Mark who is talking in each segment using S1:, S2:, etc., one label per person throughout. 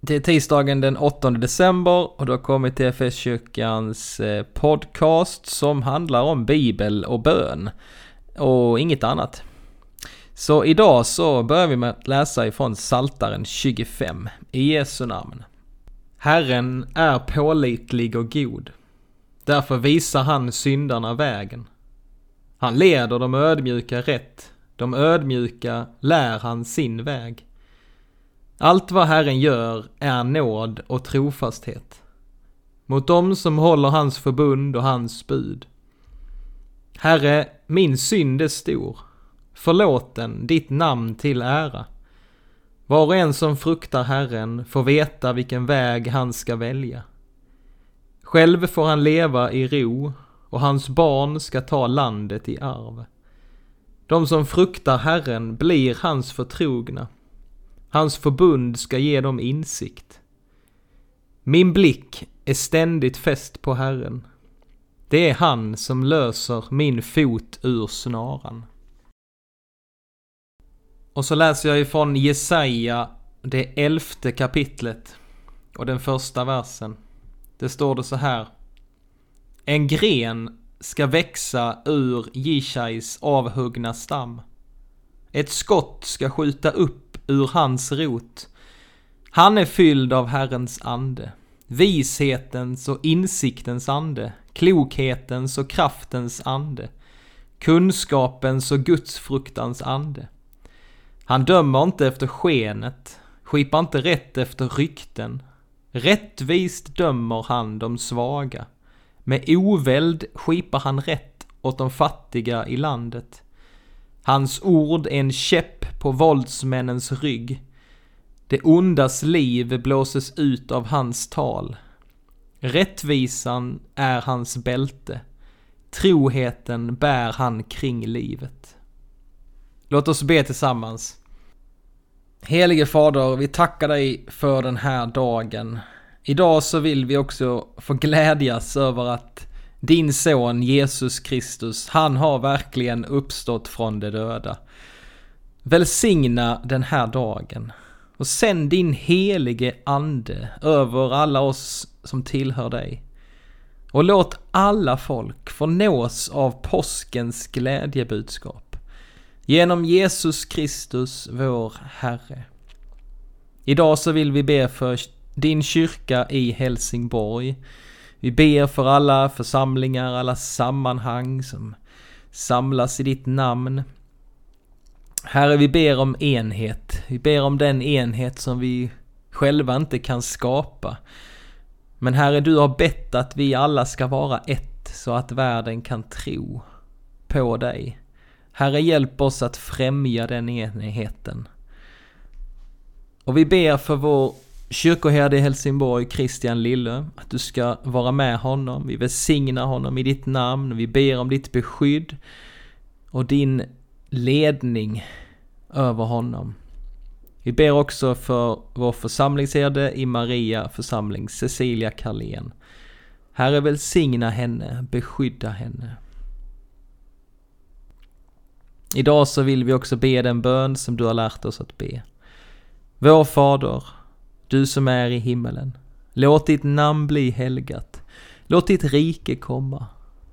S1: Det är tisdagen den 8 december och du har kommit till FS-kyrkans eh, podcast som handlar om bibel och bön. Och inget annat. Så idag så börjar vi med att läsa ifrån Saltaren 25 i Jesu namn. Herren är pålitlig och god. Därför visar han syndarna vägen. Han leder de ödmjuka rätt. De ödmjuka lär han sin väg. Allt vad Herren gör är nåd och trofasthet. Mot dem som håller hans förbund och hans bud. Herre, min synd är stor. Förlåt den, ditt namn till ära. Var och en som fruktar Herren får veta vilken väg han ska välja. Själv får han leva i ro och hans barn ska ta landet i arv. De som fruktar Herren blir hans förtrogna. Hans förbund ska ge dem insikt. Min blick är ständigt fäst på Herren. Det är han som löser min fot ur snaran. Och så läser jag ifrån Jesaja, det elfte kapitlet och den första versen. Det står det så här. En gren ska växa ur Jishais avhuggna stam. Ett skott ska skjuta upp ur hans rot. Han är fylld av Herrens ande, vishetens och insiktens ande, klokhetens och kraftens ande, kunskapens och gudsfruktans ande. Han dömer inte efter skenet, skipar inte rätt efter rykten. Rättvist dömer han de svaga. Med oväld skipar han rätt åt de fattiga i landet. Hans ord är en käpp på våldsmännens rygg. Det ondas liv blåses ut av hans tal. Rättvisan är hans bälte. Troheten bär han kring livet. Låt oss be tillsammans. Helige Fader, vi tackar dig för den här dagen. Idag så vill vi också få glädjas över att din son Jesus Kristus, han har verkligen uppstått från de döda. Välsigna den här dagen och sänd din helige ande över alla oss som tillhör dig. Och låt alla folk få nås av påskens glädjebudskap. Genom Jesus Kristus, vår Herre. Idag så vill vi be för din kyrka i Helsingborg. Vi ber för alla församlingar, alla sammanhang som samlas i ditt namn. Herre, vi ber om enhet. Vi ber om den enhet som vi själva inte kan skapa. Men Herre, du har bett att vi alla ska vara ett så att världen kan tro på dig. Herre, hjälp oss att främja den enheten. Och vi ber för vår kyrkoherde i Helsingborg, Christian Lille, att du ska vara med honom. Vi välsignar honom i ditt namn. Vi ber om ditt beskydd och din ledning över honom. Vi ber också för vår församlingsherde i Maria församling, Cecilia Karlén. Herre välsigna henne, beskydda henne. Idag så vill vi också be den bön som du har lärt oss att be. Vår Fader, du som är i himmelen. Låt ditt namn bli helgat. Låt ditt rike komma.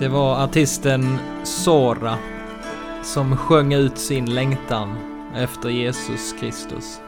S1: Det var artisten Sora som sjöng ut sin längtan efter Jesus Kristus.